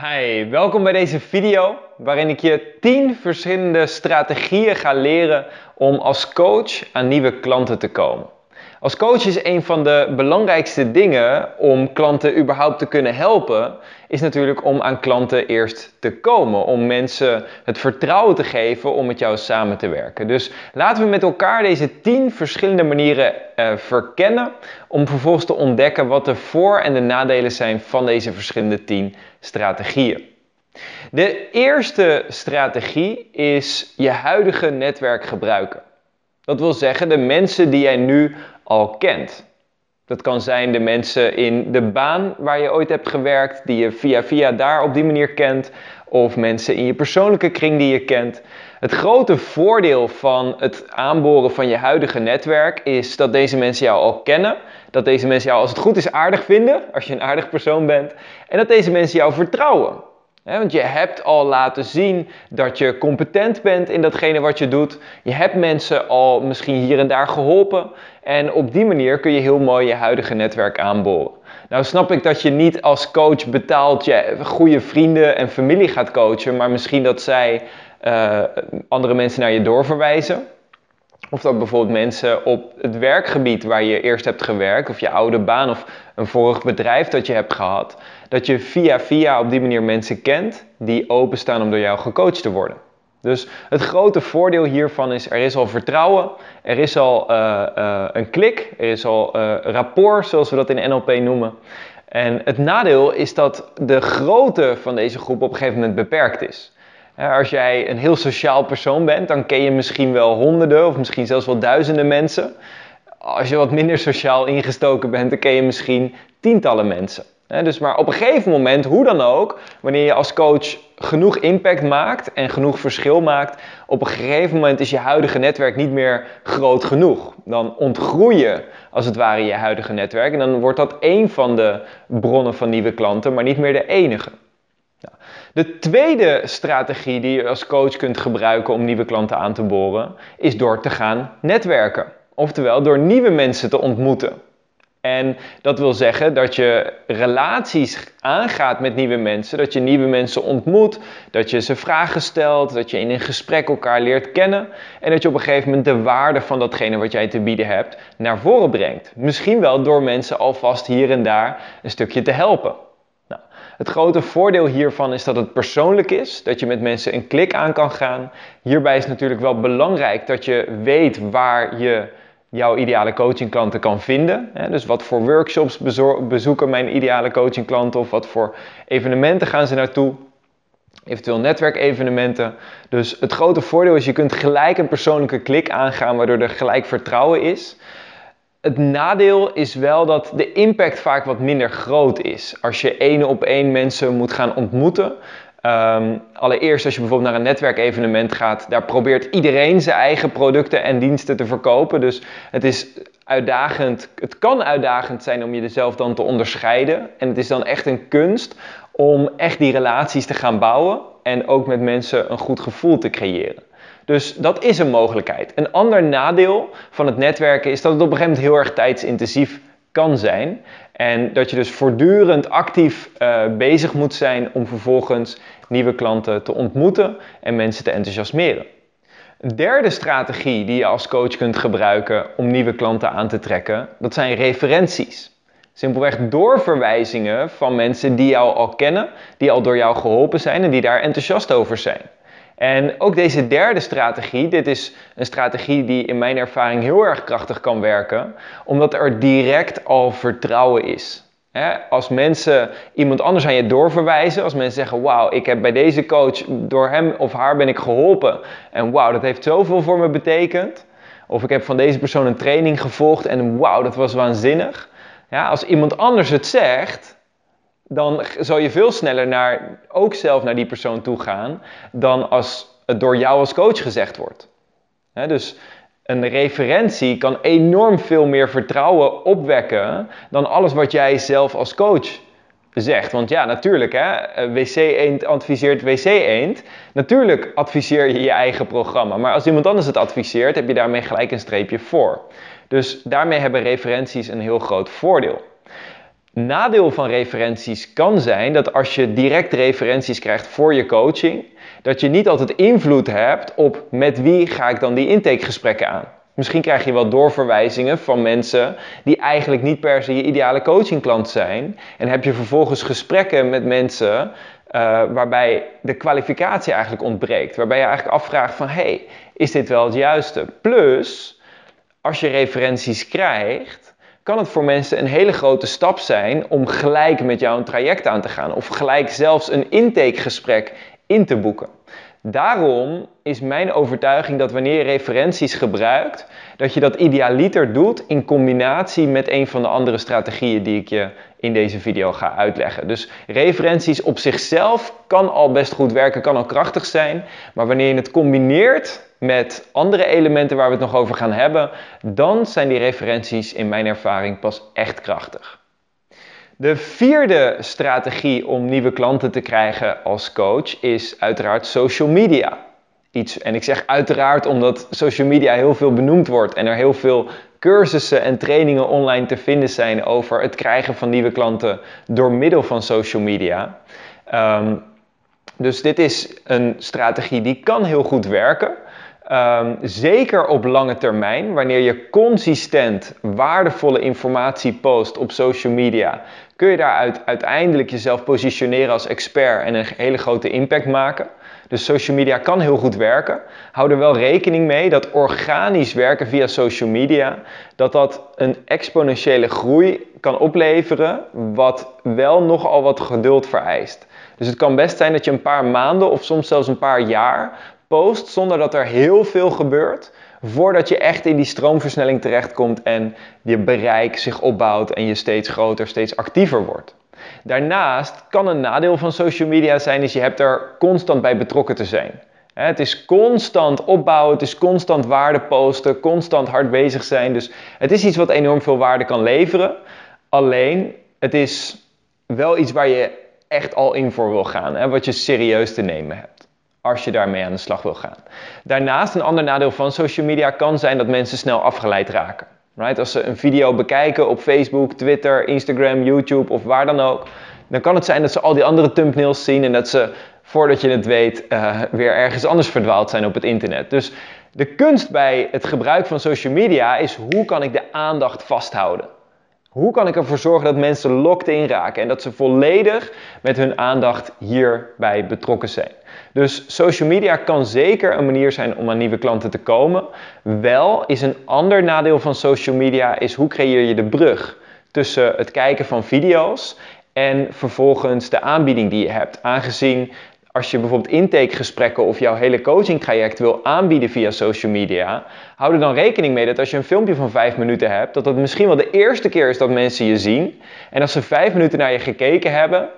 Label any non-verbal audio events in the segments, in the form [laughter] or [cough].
Hi, welkom bij deze video waarin ik je 10 verschillende strategieën ga leren om als coach aan nieuwe klanten te komen. Als coach is een van de belangrijkste dingen om klanten überhaupt te kunnen helpen, is natuurlijk om aan klanten eerst te komen. Om mensen het vertrouwen te geven om met jou samen te werken. Dus laten we met elkaar deze 10 verschillende manieren uh, verkennen. Om vervolgens te ontdekken wat de voor- en de nadelen zijn van deze verschillende 10 strategieën. De eerste strategie is je huidige netwerk gebruiken. Dat wil zeggen de mensen die jij nu al kent. Dat kan zijn de mensen in de baan waar je ooit hebt gewerkt, die je via via daar op die manier kent, of mensen in je persoonlijke kring die je kent. Het grote voordeel van het aanboren van je huidige netwerk is dat deze mensen jou al kennen, dat deze mensen jou als het goed is aardig vinden, als je een aardig persoon bent, en dat deze mensen jou vertrouwen want je hebt al laten zien dat je competent bent in datgene wat je doet. Je hebt mensen al misschien hier en daar geholpen. En op die manier kun je heel mooi je huidige netwerk aanboren. Nou snap ik dat je niet als coach betaald je goede vrienden en familie gaat coachen. Maar misschien dat zij uh, andere mensen naar je doorverwijzen. Of dat bijvoorbeeld mensen op het werkgebied waar je eerst hebt gewerkt, of je oude baan of een vorig bedrijf dat je hebt gehad, dat je via via op die manier mensen kent die openstaan om door jou gecoacht te worden. Dus het grote voordeel hiervan is, er is al vertrouwen, er is al uh, uh, een klik, er is al uh, rapport, zoals we dat in NLP noemen. En het nadeel is dat de grootte van deze groep op een gegeven moment beperkt is. Als jij een heel sociaal persoon bent, dan ken je misschien wel honderden of misschien zelfs wel duizenden mensen. Als je wat minder sociaal ingestoken bent, dan ken je misschien tientallen mensen. Dus maar op een gegeven moment, hoe dan ook, wanneer je als coach genoeg impact maakt en genoeg verschil maakt, op een gegeven moment is je huidige netwerk niet meer groot genoeg. Dan ontgroei je als het ware je huidige netwerk en dan wordt dat één van de bronnen van nieuwe klanten, maar niet meer de enige. De tweede strategie die je als coach kunt gebruiken om nieuwe klanten aan te boren, is door te gaan netwerken. Oftewel door nieuwe mensen te ontmoeten. En dat wil zeggen dat je relaties aangaat met nieuwe mensen, dat je nieuwe mensen ontmoet, dat je ze vragen stelt, dat je in een gesprek elkaar leert kennen en dat je op een gegeven moment de waarde van datgene wat jij te bieden hebt naar voren brengt. Misschien wel door mensen alvast hier en daar een stukje te helpen. Het grote voordeel hiervan is dat het persoonlijk is, dat je met mensen een klik aan kan gaan. Hierbij is natuurlijk wel belangrijk dat je weet waar je jouw ideale coachingklanten kan vinden. Dus wat voor workshops bezoeken mijn ideale coachingklanten of wat voor evenementen gaan ze naartoe. Eventueel netwerkevenementen. Dus het grote voordeel is je kunt gelijk een persoonlijke klik aangaan waardoor er gelijk vertrouwen is. Het nadeel is wel dat de impact vaak wat minder groot is. Als je één op één mensen moet gaan ontmoeten. Um, allereerst als je bijvoorbeeld naar een netwerkevenement gaat, daar probeert iedereen zijn eigen producten en diensten te verkopen. Dus het is uitdagend, het kan uitdagend zijn om jezelf dan te onderscheiden. En het is dan echt een kunst om echt die relaties te gaan bouwen en ook met mensen een goed gevoel te creëren. Dus dat is een mogelijkheid. Een ander nadeel van het netwerken is dat het op een gegeven moment heel erg tijdsintensief kan zijn. En dat je dus voortdurend actief uh, bezig moet zijn om vervolgens nieuwe klanten te ontmoeten en mensen te enthousiasmeren. Een derde strategie die je als coach kunt gebruiken om nieuwe klanten aan te trekken, dat zijn referenties. Simpelweg doorverwijzingen van mensen die jou al kennen, die al door jou geholpen zijn en die daar enthousiast over zijn. En ook deze derde strategie, dit is een strategie die in mijn ervaring heel erg krachtig kan werken, omdat er direct al vertrouwen is. als mensen iemand anders aan je doorverwijzen, als mensen zeggen: Wauw, ik heb bij deze coach, door hem of haar ben ik geholpen. En wauw, dat heeft zoveel voor me betekend. Of ik heb van deze persoon een training gevolgd en wauw, dat was waanzinnig. Ja, als iemand anders het zegt, dan zal je veel sneller naar, ook zelf naar die persoon toe gaan dan als het door jou als coach gezegd wordt. dus een referentie kan enorm veel meer vertrouwen opwekken dan alles wat jij zelf als coach zegt. Want ja, natuurlijk, hè, WC-eend adviseert WC-eend. Natuurlijk adviseer je je eigen programma. Maar als iemand anders het adviseert, heb je daarmee gelijk een streepje voor. Dus daarmee hebben referenties een heel groot voordeel. Nadeel van referenties kan zijn dat als je direct referenties krijgt voor je coaching, dat je niet altijd invloed hebt op met wie ga ik dan die intakegesprekken aan. Misschien krijg je wel doorverwijzingen van mensen die eigenlijk niet per se je ideale coachingklant zijn. En heb je vervolgens gesprekken met mensen uh, waarbij de kwalificatie eigenlijk ontbreekt. Waarbij je eigenlijk afvraagt van, hey, is dit wel het juiste? Plus, als je referenties krijgt, kan het voor mensen een hele grote stap zijn om gelijk met jou een traject aan te gaan. Of gelijk zelfs een intakegesprek in te boeken. Daarom is mijn overtuiging dat wanneer je referenties gebruikt, dat je dat idealiter doet in combinatie met een van de andere strategieën die ik je in deze video ga uitleggen. Dus referenties op zichzelf kan al best goed werken, kan al krachtig zijn, maar wanneer je het combineert met andere elementen waar we het nog over gaan hebben, dan zijn die referenties in mijn ervaring pas echt krachtig. De vierde strategie om nieuwe klanten te krijgen als coach is uiteraard social media. Iets, en ik zeg uiteraard omdat social media heel veel benoemd wordt en er heel veel cursussen en trainingen online te vinden zijn over het krijgen van nieuwe klanten door middel van social media. Ehm, dus dit is een strategie die kan heel goed werken. Um, zeker op lange termijn, wanneer je consistent waardevolle informatie post op social media, kun je daaruit uiteindelijk jezelf positioneren als expert en een hele grote impact maken. Dus social media kan heel goed werken. Hou er wel rekening mee dat organisch werken via social media, dat dat een exponentiële groei kan opleveren, wat wel nogal wat geduld vereist. Dus het kan best zijn dat je een paar maanden of soms zelfs een paar jaar post zonder dat er heel veel gebeurt, voordat je echt in die stroomversnelling terechtkomt en je bereik zich opbouwt en je steeds groter, steeds actiever wordt. Daarnaast kan een nadeel van social media zijn, is je hebt er constant bij betrokken te zijn. Het is constant opbouwen, het is constant waarde posten, constant hard bezig zijn. Dus het is iets wat enorm veel waarde kan leveren. Alleen, het is wel iets waar je echt al in voor wil gaan, wat je serieus te nemen hebt als je daarmee aan de slag wil gaan. Daarnaast een ander nadeel van social media kan zijn dat mensen snel afgeleid raken. Right? Als ze een video bekijken op Facebook, Twitter, Instagram, YouTube of waar dan ook, dan kan het zijn dat ze al die andere thumbnails zien en dat ze voordat je het weet uh, weer ergens anders verdwaald zijn op het internet. Dus de kunst bij het gebruik van social media is hoe kan ik de aandacht vasthouden? Hoe kan ik ervoor zorgen dat mensen locked in raken en dat ze volledig met hun aandacht hierbij betrokken zijn? Dus social media kan zeker een manier zijn om aan nieuwe klanten te komen. Wel is een ander nadeel van social media is hoe creëer je de brug tussen het kijken van video's en vervolgens de aanbieding die je hebt. Aangezien als je bijvoorbeeld intakegesprekken of jouw hele coaching traject wil aanbieden via social media, hou er dan rekening mee dat als je een filmpje van 5 minuten hebt, dat het misschien wel de eerste keer is dat mensen je zien. En als ze 5 minuten naar je gekeken hebben,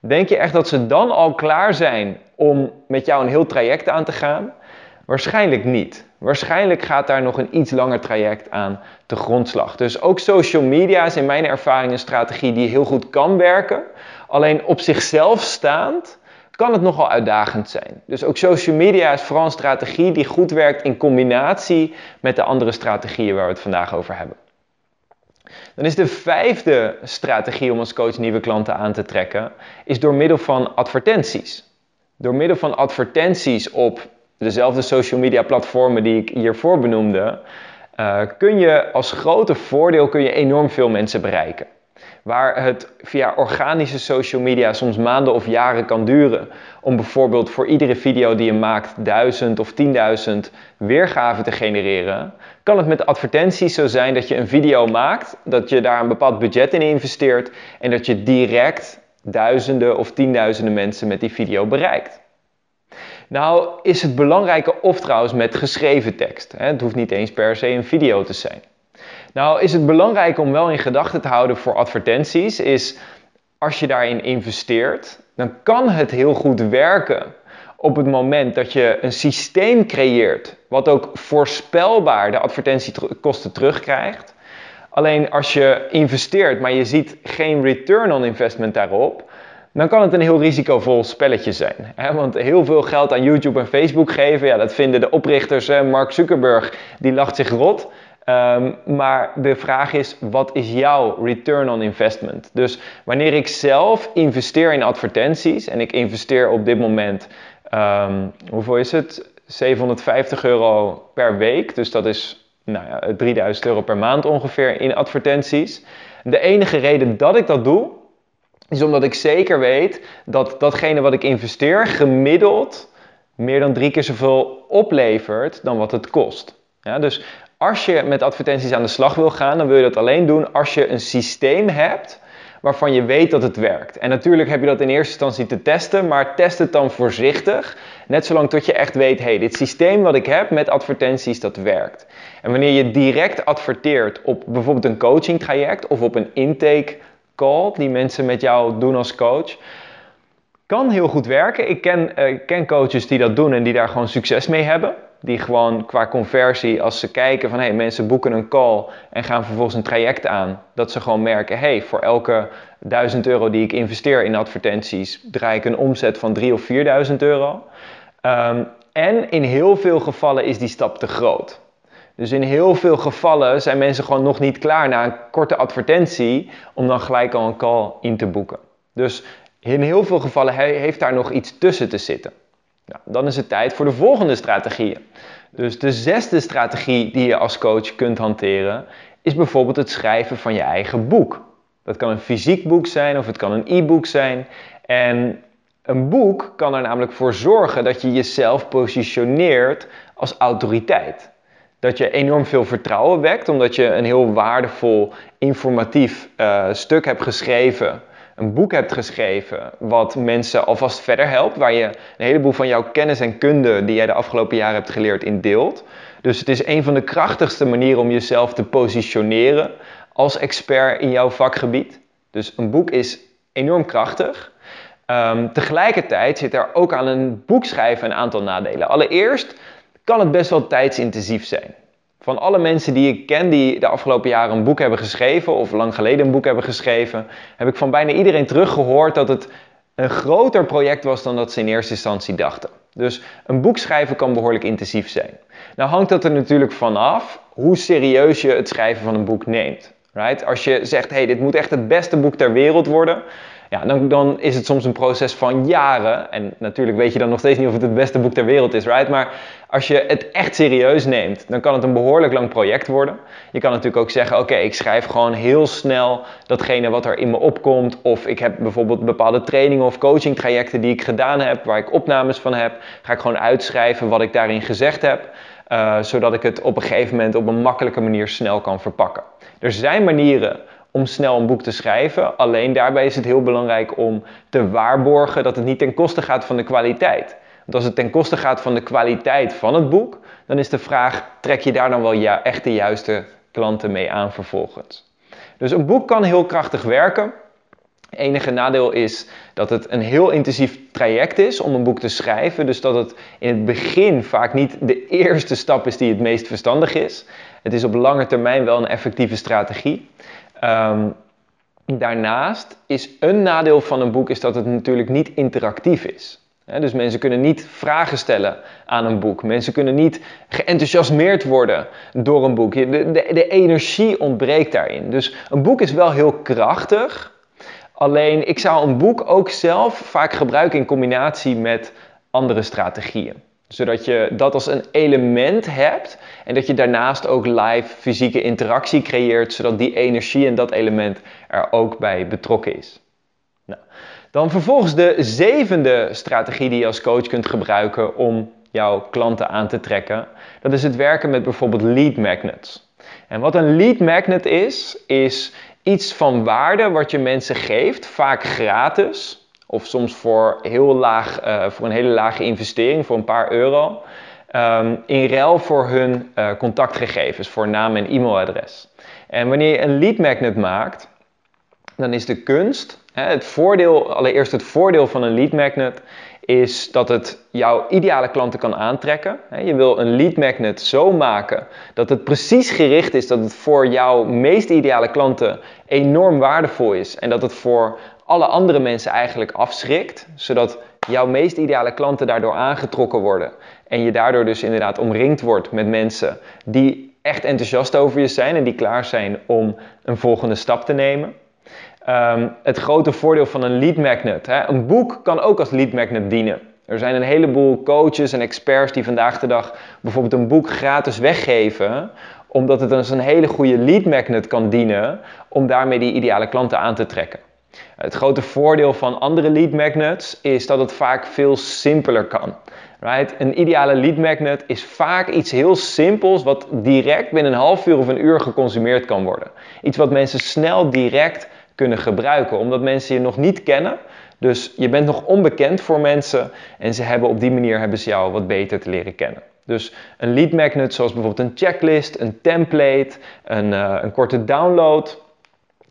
denk je echt dat ze dan al klaar zijn om met jou een heel traject aan te gaan? Waarschijnlijk niet. Waarschijnlijk gaat daar nog een iets langer traject aan te grondslag. Dus ook social media is in mijn ervaring een strategie die heel goed kan werken. Alleen op zichzelf staand kan het nogal uitdagend zijn. Dus ook social media is vooral een strategie die goed werkt in combinatie met de andere strategieën waar we het vandaag over hebben. Dan is de vijfde strategie om als coach nieuwe klanten aan te trekken, is door middel van advertenties. Door middel van advertenties op dezelfde social media platformen die ik hiervoor benoemde, uh, kun je als grote voordeel kun je enorm veel mensen bereiken. Waar het via organische social media soms maanden of jaren kan duren om bijvoorbeeld voor iedere video die je maakt 1000 of 10.000 weergaven te genereren, kan het met advertenties zo zijn dat je een video maakt, dat je daar een bepaald budget in investeert en dat je direct duizenden of tienduizenden mensen met die video bereikt. Nou is het belangrijke of trouwens met geschreven tekst. Het hoeft niet eens per se een video te zijn. Nou is het belangrijk om wel in gedachten te houden voor advertenties, is als je daarin investeert, dan kan het heel goed werken op het moment dat je een systeem creëert wat ook voorspelbaar de advertentiekosten terugkrijgt. Alleen als je investeert, maar je ziet geen return on investment daarop, dan kan het een heel risicovol spelletje zijn. Want heel veel geld aan YouTube en Facebook geven, ja, dat vinden de oprichters, Mark Zuckerberg, die lacht zich rot. Ehm, maar de vraag is, wat is jouw return on investment? Dus wanneer ik zelf investeer in advertenties en ik investeer op dit moment, um, hoeveel is het? 750 euro per week. Dus dat is nou ja, 3000 euro per maand ongeveer in advertenties. De enige reden dat ik dat doe, is omdat ik zeker weet dat datgene wat ik investeer gemiddeld meer dan drie keer zoveel oplevert dan wat het kost. Ja, dus als je met advertenties aan de slag wil gaan, dan wil je dat alleen doen als je een systeem hebt waarvan je weet dat het werkt. En natuurlijk heb je dat in eerste instantie te testen, maar test het dan voorzichtig. Net zolang tot je echt weet, hey, dit systeem wat ik heb met advertenties, dat werkt. En wanneer je direct adverteert op bijvoorbeeld een coaching traject of op een intake call die mensen met jou doen als coach, kan heel goed werken. Ik ken, uh, ken coaches die dat doen en die daar gewoon succes mee hebben. Die gewoon qua conversie, als ze kijken van hey, mensen boeken een call en gaan vervolgens een traject aan, dat ze gewoon merken: hey, voor elke 1000 euro die ik investeer in advertenties, draai ik een omzet van 3 of 4000 euro. Um, en in heel veel gevallen is die stap te groot. Dus in heel veel gevallen zijn mensen gewoon nog niet klaar na een korte advertentie om dan gelijk al een call in te boeken. Dus in heel veel gevallen heeft daar nog iets tussen te zitten. Dan is het tijd voor de volgende strategieën. Dus de zesde strategie die je als coach kunt hanteren is bijvoorbeeld het schrijven van je eigen boek. Dat kan een fysiek boek zijn of het kan een e-book zijn. En een boek kan er namelijk voor zorgen dat je jezelf positioneert als autoriteit. Dat je enorm veel vertrouwen wekt omdat je een heel waardevol, informatief uh, stuk hebt geschreven een boek hebt geschreven wat mensen alvast verder helpt, waar je een heleboel van jouw kennis en kunde die jij de afgelopen jaren hebt geleerd in deelt. Dus het is een van de krachtigste manieren om jezelf te positioneren als expert in jouw vakgebied. Dus een boek is enorm krachtig. Um, tegelijkertijd zit er ook aan een boek schrijven een aantal nadelen. Allereerst kan het best wel tijdsintensief zijn. Van alle mensen die ik ken die de afgelopen jaren een boek hebben geschreven of lang geleden een boek hebben geschreven, heb ik van bijna iedereen teruggehoord dat het een groter project was dan dat ze in eerste instantie dachten. Dus een boek schrijven kan behoorlijk intensief zijn. Nou hangt dat er natuurlijk vanaf hoe serieus je het schrijven van een boek neemt. Right? Als je zegt, hey, dit moet echt het beste boek ter wereld worden, ja, dan, dan is het soms een proces van jaren. En natuurlijk weet je dan nog steeds niet of het het beste boek ter wereld is, right? Maar als je het echt serieus neemt, dan kan het een behoorlijk lang project worden. Je kan natuurlijk ook zeggen, oké, ik schrijf gewoon heel snel datgene wat er in me opkomt. Of ik heb bijvoorbeeld bepaalde trainingen of coaching trajecten die ik gedaan heb, waar ik opnames van heb. Ga ik gewoon uitschrijven wat ik daarin gezegd heb. Uh, zodat ik het op een gegeven moment op een makkelijke manier snel kan verpakken. Er zijn manieren om snel een boek te schrijven. Alleen daarbij is het heel belangrijk om te waarborgen dat het niet ten koste gaat van de kwaliteit. Want als het ten koste gaat van de kwaliteit van het boek, dan is de vraag: trek je daar dan wel ja, echt de juiste klanten mee aan vervolgens? Dus een boek kan heel krachtig werken. Enige nadeel is dat het een heel intensief traject is om een boek te schrijven. Dus dat het in het begin vaak niet de eerste stap is die het meest verstandig is. Het is op lange termijn wel een effectieve strategie. Um, daarnaast is een nadeel van een boek is dat het natuurlijk niet interactief is. dus mensen kunnen niet vragen stellen aan een boek. Mensen kunnen niet geenthousiasmeerd worden door een boek. De, de, de energie ontbreekt daarin. Dus een boek is wel heel krachtig. Alleen ik zou een boek ook zelf vaak gebruiken in combinatie met andere strategieën zodat je dat als een element hebt en dat je daarnaast ook live fysieke interactie creëert, zodat die energie en dat element er ook bij betrokken is. Nou, dan vervolgens de zevende strategie die je als coach kunt gebruiken om jouw klanten aan te trekken. Dat is het werken met bijvoorbeeld lead magnets. En wat een lead magnet is, is iets van waarde wat je mensen geeft, vaak gratis, of soms voor, heel laag, uh, voor een hele lage investering, voor een paar euro. Um, in ruil voor hun uh, contactgegevens, voor naam en e-mailadres. En wanneer je een lead magnet maakt, dan is de kunst, hè, het voordeel, allereerst het voordeel van een lead magnet, is dat het jouw ideale klanten kan aantrekken. Je wil een lead magnet zo maken dat het precies gericht is dat het voor jouw meest ideale klanten enorm waardevol is en dat het voor alle andere mensen eigenlijk afschrikt, zodat jouw meest ideale klanten daardoor aangetrokken worden en je daardoor dus inderdaad omringd wordt met mensen die echt enthousiast over je zijn en die klaar zijn om een volgende stap te nemen. Ehm, het grote voordeel van een lead magnet. Hè? Een boek kan ook als lead magnet dienen. Er zijn een heleboel coaches en experts die vandaag de dag bijvoorbeeld een boek gratis weggeven, omdat het als een hele goede lead magnet kan dienen om daarmee die ideale klanten aan te trekken. Het grote voordeel van andere lead magnets is dat het vaak veel simpeler kan. Right? Een ideale lead magnet is vaak iets heel simpels wat direct binnen een half uur of een uur geconsumeerd kan worden. Iets wat mensen snel direct kunnen gebruiken, omdat mensen je nog niet kennen. Dus je bent nog onbekend voor mensen en ze hebben op die manier hebben ze jou wat beter te leren kennen. Dus een lead magnet zoals bijvoorbeeld een checklist, een template, een, uh, een korte download,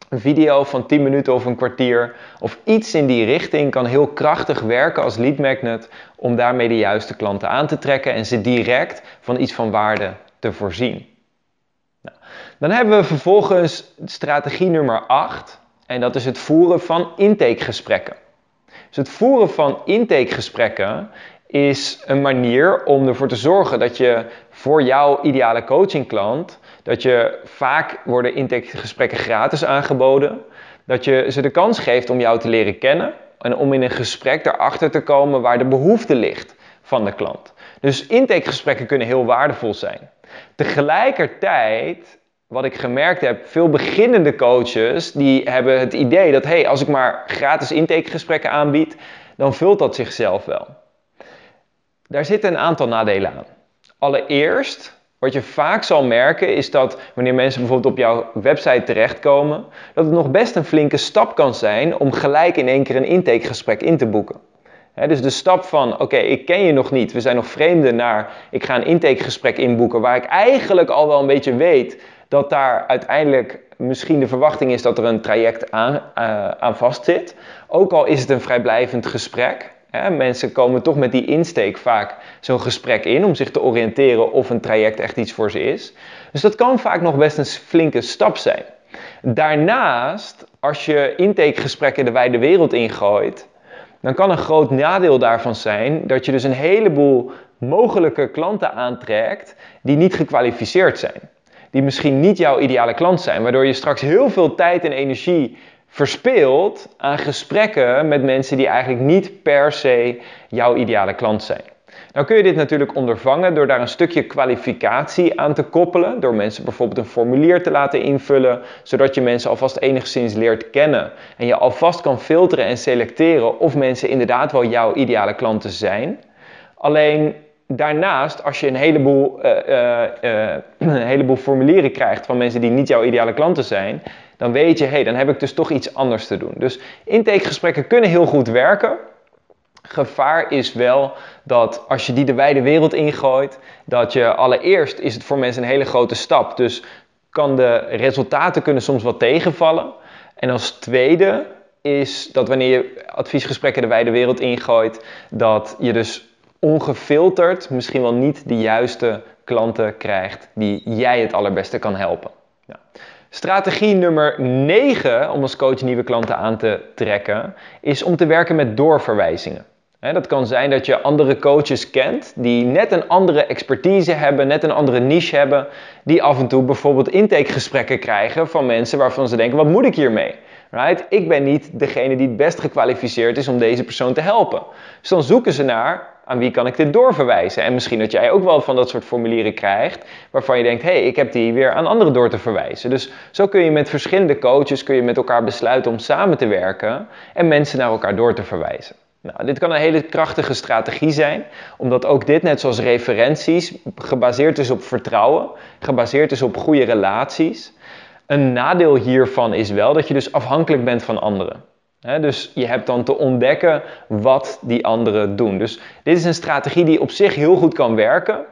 een video van 10 minuten of een kwartier of iets in die richting kan heel krachtig werken als lead magnet om daarmee de juiste klanten aan te trekken en ze direct van iets van waarde te voorzien. Nou, dan hebben we vervolgens strategie nummer 8 en dat is het voeren van intakegesprekken. Dus het voeren van intakegesprekken is een manier om ervoor te zorgen dat je voor jouw ideale coachingklant, dat je vaak worden intakegesprekken gratis aangeboden, dat je ze de kans geeft om jou te leren kennen en om in een gesprek erachter te komen waar de behoefte ligt van de klant. Dus intakegesprekken kunnen heel waardevol zijn. Tegelijkertijd wat ik gemerkt heb, veel beginnende coaches die hebben het idee dat hey, als ik maar gratis intakegesprekken aanbied, dan vult dat zichzelf wel. Daar zitten een aantal nadelen aan. Allereerst, wat je vaak zal merken is dat wanneer mensen bijvoorbeeld op jouw website terechtkomen, dat het nog best een flinke stap kan zijn om gelijk in één keer een intakegesprek in te boeken. dus de stap van, oké, ik ken je nog niet, we zijn nog vreemden, naar ik ga een intakegesprek inboeken waar ik eigenlijk al wel een beetje weet dat daar uiteindelijk misschien de verwachting is dat er een traject aan, uh, aan vastzit. Ook al is het een vrijblijvend gesprek. Mensen komen toch met die insteek vaak zo'n gesprek in om zich te oriënteren of een traject echt iets voor ze is. Dus dat kan vaak nog best een flinke stap zijn. Daarnaast, als je intakegesprekken de wijde wereld ingooit, dan kan een groot nadeel daarvan zijn dat je dus een heleboel mogelijke klanten aantrekt die niet gekwalificeerd zijn die misschien niet jouw ideale klant zijn. Waardoor je straks heel veel tijd en energie verspeelt aan gesprekken met mensen die eigenlijk niet per se jouw ideale klant zijn. Nou kun je dit natuurlijk ondervangen door daar een stukje kwalificatie aan te koppelen. Door mensen bijvoorbeeld een formulier te laten invullen, zodat je mensen alvast enigszins leert kennen. En je alvast kan filteren en selecteren of mensen inderdaad wel jouw ideale klanten zijn. Alleen daarnaast, als je een heleboel, uh, uh, [clears throat] een heleboel formulieren krijgt van mensen die niet jouw ideale klanten zijn, dan weet je, hé, hey, dan heb ik dus toch iets anders te doen. Dus intakegesprekken kunnen heel goed werken. Gevaar is wel dat als je die de wijde wereld ingooit, dat je allereerst is het voor mensen een hele grote stap. Dus kan de resultaten kunnen soms wat tegenvallen. En als tweede is dat wanneer je adviesgesprekken de wijde wereld ingooit, dat je dus ongefilterd misschien wel niet de juiste klanten krijgt die jij het allerbeste kan helpen. Ja. Strategie nummer 9 om als coach nieuwe klanten aan te trekken is om te werken met doorverwijzingen. dat kan zijn dat je andere coaches kent die net een andere expertise hebben, net een andere niche hebben, die af en toe bijvoorbeeld intakegesprekken krijgen van mensen waarvan ze denken: wat moet ik hiermee? Right? Ik ben niet degene die het best gekwalificeerd is om deze persoon te helpen. Dus dan zoeken ze naar aan wie kan ik dit doorverwijzen? En misschien dat jij ook wel van dat soort formulieren krijgt, waarvan je denkt, hé, hey, ik heb die weer aan anderen door te verwijzen. Dus zo kun je met verschillende coaches, kun je met elkaar besluiten om samen te werken en mensen naar elkaar door te verwijzen. Nou, dit kan een hele krachtige strategie zijn, omdat ook dit, net zoals referenties, gebaseerd is op vertrouwen, gebaseerd is op goede relaties. Een nadeel hiervan is wel dat je dus afhankelijk bent van anderen dus je hebt dan te ontdekken wat die anderen doen. Dus dit is een strategie die op zich heel goed kan werken.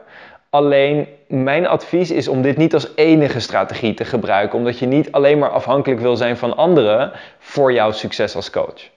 Alleen mijn advies is om dit niet als enige strategie te gebruiken, omdat je niet alleen maar afhankelijk wil zijn van anderen voor jouw succes als coach.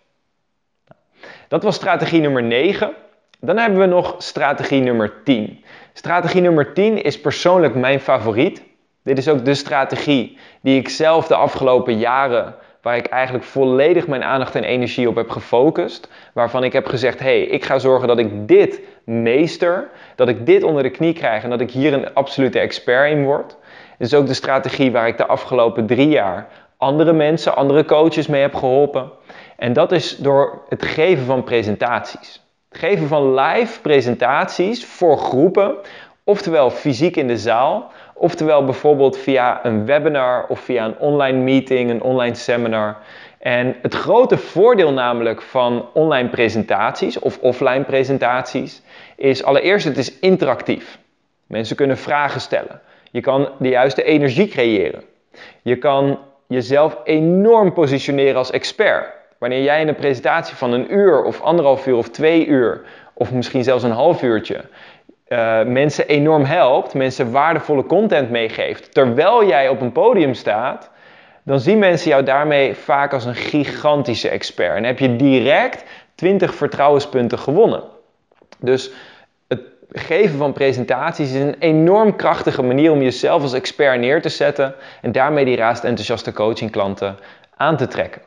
Dat was strategie nummer 9. Dan hebben we nog strategie nummer 10. Strategie nummer 10 is persoonlijk mijn favoriet. Dit is ook de strategie die ik zelf de afgelopen jaren waar ik eigenlijk volledig mijn aandacht en energie op heb gefocust. Waarvan ik heb gezegd: hé, hey, ik ga zorgen dat ik dit meester, dat ik dit onder de knie krijg en dat ik hier een absolute expert in word. Dit is ook de strategie waar ik de afgelopen drie jaar andere mensen, andere coaches mee heb geholpen. En dat is door het geven van presentaties. Het geven van live presentaties voor groepen, oftewel fysiek in de zaal, oftewel bijvoorbeeld via een webinar of via een online meeting, een online seminar. En het grote voordeel namelijk van online presentaties of offline presentaties is allereerst het is interactief. Mensen kunnen vragen stellen. Je kan de juiste energie creëren. Je kan jezelf enorm positioneren als expert. Wanneer jij in een presentatie van een uur of anderhalf uur of twee uur of misschien zelfs een half uurtje uh, mensen enorm helpt, mensen waardevolle content meegeeft, terwijl jij op een podium staat, dan zien mensen jou daarmee vaak als een gigantische expert. En heb je direct 20 vertrouwenspunten gewonnen. Dus het geven van presentaties is een enorm krachtige manier om jezelf als expert neer te zetten en daarmee die raast enthousiaste coachingklanten aan te trekken.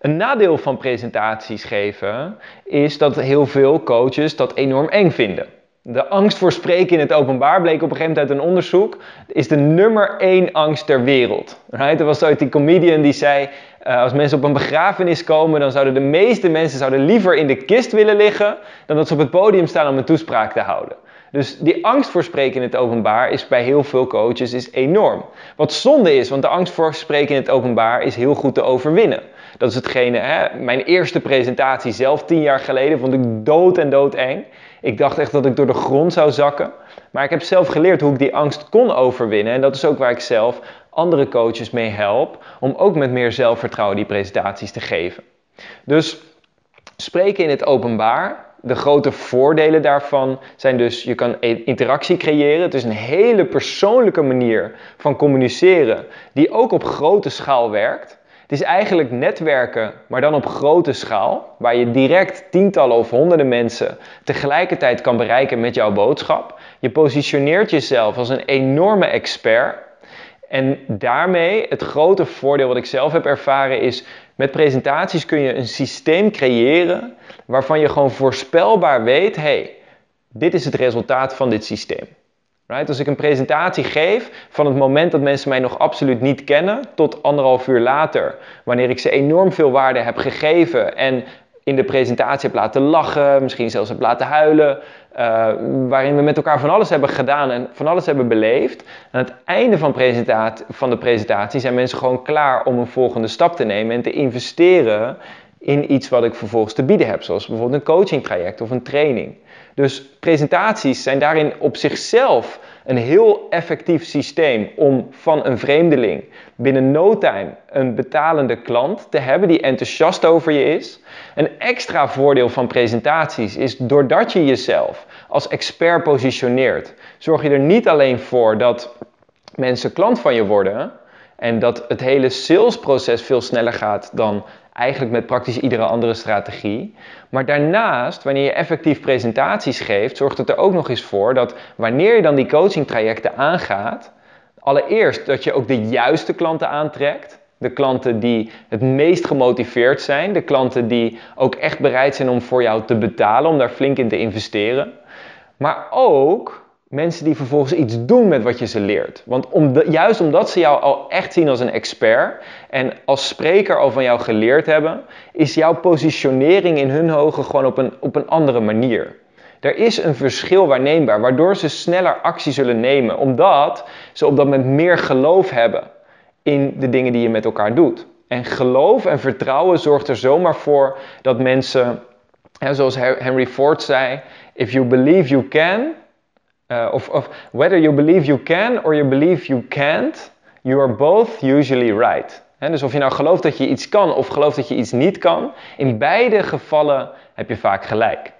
Een nadeel van presentaties geven is dat heel veel coaches dat enorm eng vinden. De angst voor spreken in het openbaar bleek op een gegeven moment uit een onderzoek, is de nummer één angst ter wereld. Right? Er was ooit die comedian die zei, uh, als mensen op een begrafenis komen, dan zouden de meeste mensen zouden liever in de kist willen liggen, dan dat ze op het podium staan om een toespraak te houden. Dus die angst voor spreken in het openbaar is bij heel veel coaches is enorm. Wat zonde is, want de angst voor spreken in het openbaar is heel goed te overwinnen. Dat is hetgene, hè, mijn eerste presentatie zelf tien jaar geleden vond ik dood en dood eng. Ik dacht echt dat ik door de grond zou zakken. Maar ik heb zelf geleerd hoe ik die angst kon overwinnen. En dat is ook waar ik zelf andere coaches mee help. Om ook met meer zelfvertrouwen die presentaties te geven. Dus spreken in het openbaar. De grote voordelen daarvan zijn dus, je kan interactie creëren. Het is een hele persoonlijke manier van communiceren, die ook op grote schaal werkt. Het is eigenlijk netwerken, maar dan op grote schaal, waar je direct tientallen of honderden mensen tegelijkertijd kan bereiken met jouw boodschap. Je positioneert jezelf als een enorme expert. En daarmee, het grote voordeel wat ik zelf heb ervaren is, met presentaties kun je een systeem creëren waarvan je gewoon voorspelbaar weet, hey, dit is het resultaat van dit systeem. Right? Als ik een presentatie geef van het moment dat mensen mij nog absoluut niet kennen tot anderhalf uur later, wanneer ik ze enorm veel waarde heb gegeven en in de presentatie heb laten lachen, misschien zelfs heb laten huilen, uh, waarin we met elkaar van alles hebben gedaan en van alles hebben beleefd. Aan het einde van, van de presentatie zijn mensen gewoon klaar om een volgende stap te nemen en te investeren in iets wat ik vervolgens te bieden heb, zoals bijvoorbeeld een coaching traject of een training. Dus presentaties zijn daarin op zichzelf een heel effectief systeem om van een vreemdeling binnen no time een betalende klant te hebben die enthousiast over je is. Een extra voordeel van presentaties is doordat je jezelf als expert positioneert, zorg je er niet alleen voor dat mensen klant van je worden en dat het hele salesproces veel sneller gaat dan eigenlijk met praktisch iedere andere strategie. Maar daarnaast, wanneer je effectief presentaties geeft, zorgt het er ook nog eens voor dat wanneer je dan die coaching trajecten aangaat, allereerst dat je ook de juiste klanten aantrekt. De klanten die het meest gemotiveerd zijn. De klanten die ook echt bereid zijn om voor jou te betalen, om daar flink in te investeren. Maar ook mensen die vervolgens iets doen met wat je ze leert. Want juist omdat ze jou al echt zien als een expert en als spreker al van jou geleerd hebben, is jouw positionering in hun ogen gewoon op een, op een andere manier. Er is een verschil waarneembaar, waardoor ze sneller actie zullen nemen, omdat ze op dat moment meer geloof hebben in de dingen die je met elkaar doet. En geloof en vertrouwen zorgt er zomaar voor dat mensen, zoals Henry Ford zei, if you believe you can, uh, of, of whether you believe you can or you believe you can't, you are both usually right. dus of je nou gelooft dat je iets kan of gelooft dat je iets niet kan, in beide gevallen heb je vaak gelijk.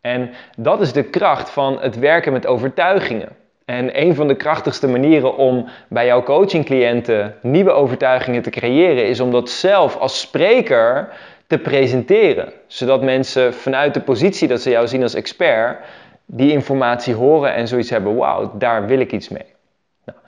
En dat is de kracht van het werken met overtuigingen. En een van de krachtigste manieren om bij jouw coachingcliënten nieuwe overtuigingen te creëren, is om dat zelf als spreker te presenteren. Zodat mensen vanuit de positie dat ze jou zien als expert, die informatie horen en zoiets hebben, wauw, daar wil ik iets mee. Nou,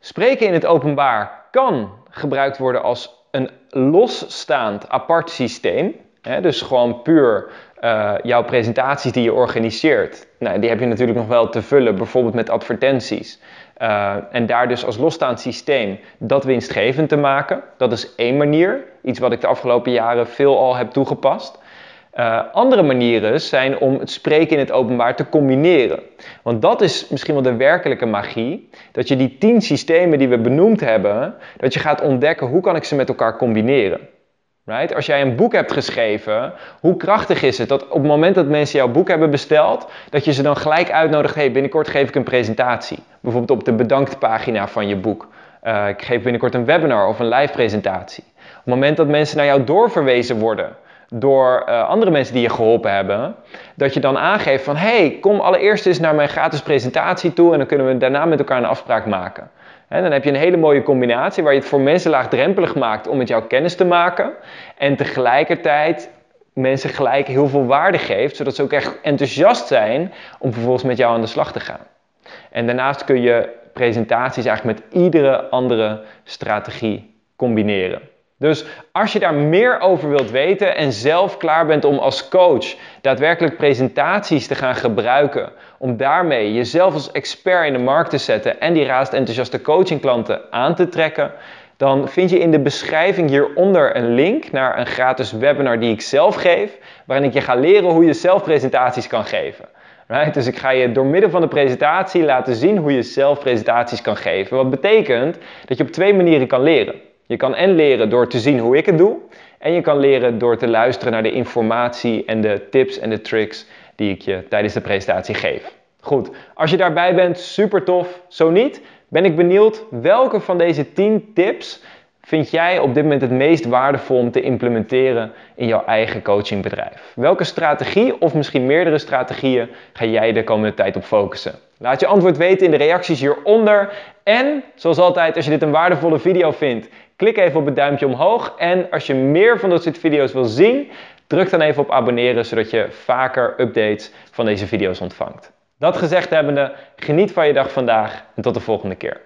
spreken in het openbaar kan gebruikt worden als een losstaand apart systeem. Hè, dus gewoon puur uh, jouw presentaties die je organiseert. Nou, die heb je natuurlijk nog wel te vullen, bijvoorbeeld met advertenties. Uh, en daar dus als losstaand systeem dat winstgevend te maken. Dat is één manier. Iets wat ik de afgelopen jaren veel al heb toegepast. Uh, andere manieren zijn om het spreken in het openbaar te combineren. Want dat is misschien wel de werkelijke magie. Dat je die tien systemen die we benoemd hebben, dat je gaat ontdekken hoe kan ik ze met elkaar combineren. Right? Als jij een boek hebt geschreven, hoe krachtig is het dat op het moment dat mensen jouw boek hebben besteld, dat je ze dan gelijk uitnodigt, hey, binnenkort geef ik een presentatie. Bijvoorbeeld op de bedanktpagina van je boek. Uh, ik geef binnenkort een webinar of een live presentatie. Op het moment dat mensen naar jou doorverwezen worden, door uh, andere mensen die je geholpen hebben, dat je dan aangeeft van hey, kom allereerst eens naar mijn gratis presentatie toe en dan kunnen we daarna met elkaar een afspraak maken. En dan heb je een hele mooie combinatie waar je het voor mensen laagdrempelig maakt om met jou kennis te maken en tegelijkertijd mensen gelijk heel veel waarde geeft, zodat ze ook echt enthousiast zijn om vervolgens met jou aan de slag te gaan. En daarnaast kun je presentaties eigenlijk met iedere andere strategie combineren. Dus als je daar meer over wilt weten en zelf klaar bent om als coach daadwerkelijk presentaties te gaan gebruiken, om daarmee jezelf als expert in de markt te zetten en die raast enthousiaste coachingklanten aan te trekken, dan vind je in de beschrijving hieronder een link naar een gratis webinar die ik zelf geef, waarin ik je ga leren hoe je zelf presentaties kan geven. Right? Dus ik ga je door middel van de presentatie laten zien hoe je zelf presentaties kan geven. Wat betekent dat je op twee manieren kan leren. Je kan en leren door te zien hoe ik het doe. En je kan leren door te luisteren naar de informatie en de tips en de tricks die ik je tijdens de presentatie geef. Goed, als je daarbij bent, super tof. Zo niet, ben ik benieuwd welke van deze 10 tips vind jij op dit moment het meest waardevol om te implementeren in jouw eigen coachingbedrijf? Welke strategie of misschien meerdere strategieën ga jij de komende tijd op focussen? Laat je antwoord weten in de reacties hieronder. En zoals altijd, als je dit een waardevolle video vindt, klik even op het duimpje omhoog. En als je meer van dat soort video's wil zien, druk dan even op abonneren, zodat je vaker updates van deze video's ontvangt. Dat gezegd hebbende, geniet van je dag vandaag en tot de volgende keer.